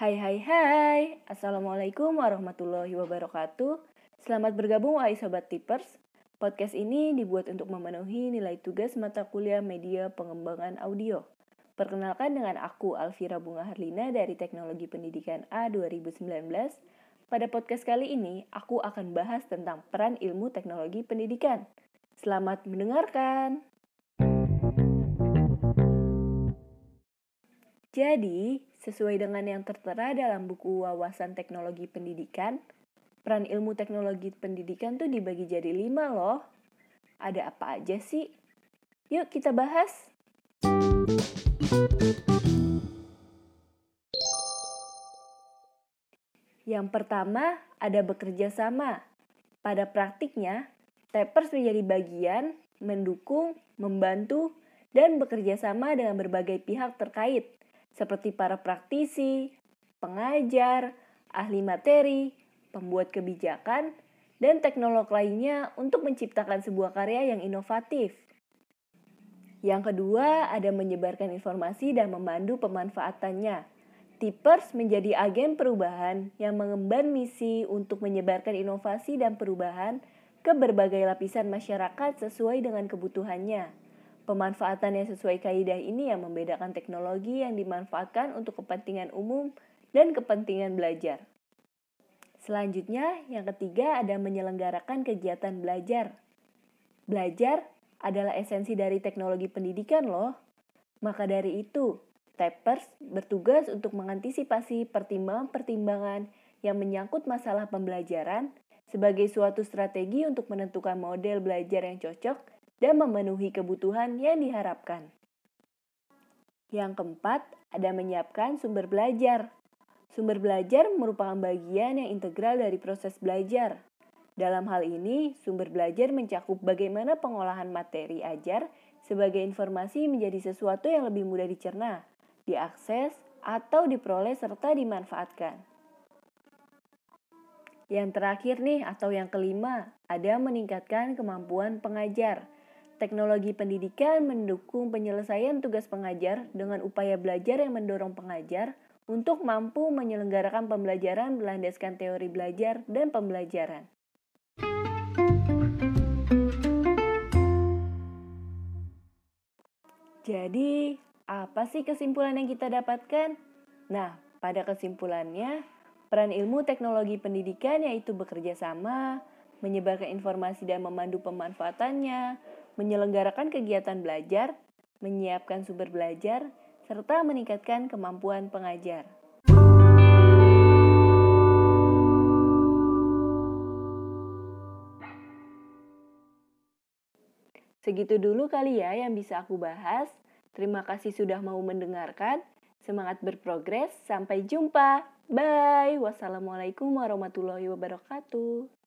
Hai hai hai, Assalamualaikum warahmatullahi wabarakatuh. Selamat bergabung wahai Sobat Tipers. Podcast ini dibuat untuk memenuhi nilai tugas mata kuliah media pengembangan audio. Perkenalkan dengan aku Alvira Bunga Harlina dari Teknologi Pendidikan A 2019 Pada podcast kali ini, aku akan bahas tentang peran ilmu teknologi pendidikan. Selamat mendengarkan! Jadi, sesuai dengan yang tertera dalam buku Wawasan Teknologi Pendidikan, peran ilmu teknologi pendidikan tuh dibagi jadi lima loh. Ada apa aja sih? Yuk kita bahas. Yang pertama, ada bekerja sama. Pada praktiknya, Tapers menjadi bagian, mendukung, membantu, dan bekerja sama dengan berbagai pihak terkait, seperti para praktisi, pengajar, ahli materi, pembuat kebijakan, dan teknolog lainnya untuk menciptakan sebuah karya yang inovatif. Yang kedua, ada menyebarkan informasi dan memandu pemanfaatannya. Tipers menjadi agen perubahan yang mengemban misi untuk menyebarkan inovasi dan perubahan ke berbagai lapisan masyarakat sesuai dengan kebutuhannya. Pemanfaatan yang sesuai kaidah ini yang membedakan teknologi yang dimanfaatkan untuk kepentingan umum dan kepentingan belajar. Selanjutnya, yang ketiga ada menyelenggarakan kegiatan belajar. Belajar adalah esensi dari teknologi pendidikan loh. Maka dari itu, Tapers bertugas untuk mengantisipasi pertimbangan-pertimbangan yang menyangkut masalah pembelajaran sebagai suatu strategi untuk menentukan model belajar yang cocok dan memenuhi kebutuhan yang diharapkan. Yang keempat, ada menyiapkan sumber belajar. Sumber belajar merupakan bagian yang integral dari proses belajar. Dalam hal ini, sumber belajar mencakup bagaimana pengolahan materi ajar sebagai informasi menjadi sesuatu yang lebih mudah dicerna, diakses, atau diperoleh serta dimanfaatkan. Yang terakhir nih atau yang kelima, ada meningkatkan kemampuan pengajar. Teknologi pendidikan mendukung penyelesaian tugas pengajar dengan upaya belajar yang mendorong pengajar untuk mampu menyelenggarakan pembelajaran berlandaskan teori belajar dan pembelajaran. Jadi, apa sih kesimpulan yang kita dapatkan? Nah, pada kesimpulannya, peran ilmu teknologi pendidikan yaitu bekerja sama, menyebarkan informasi dan memandu pemanfaatannya, menyelenggarakan kegiatan belajar, menyiapkan sumber belajar, serta meningkatkan kemampuan pengajar. Segitu dulu kali ya yang bisa aku bahas. Terima kasih sudah mau mendengarkan. Semangat berprogres. Sampai jumpa. Bye. Wassalamualaikum warahmatullahi wabarakatuh.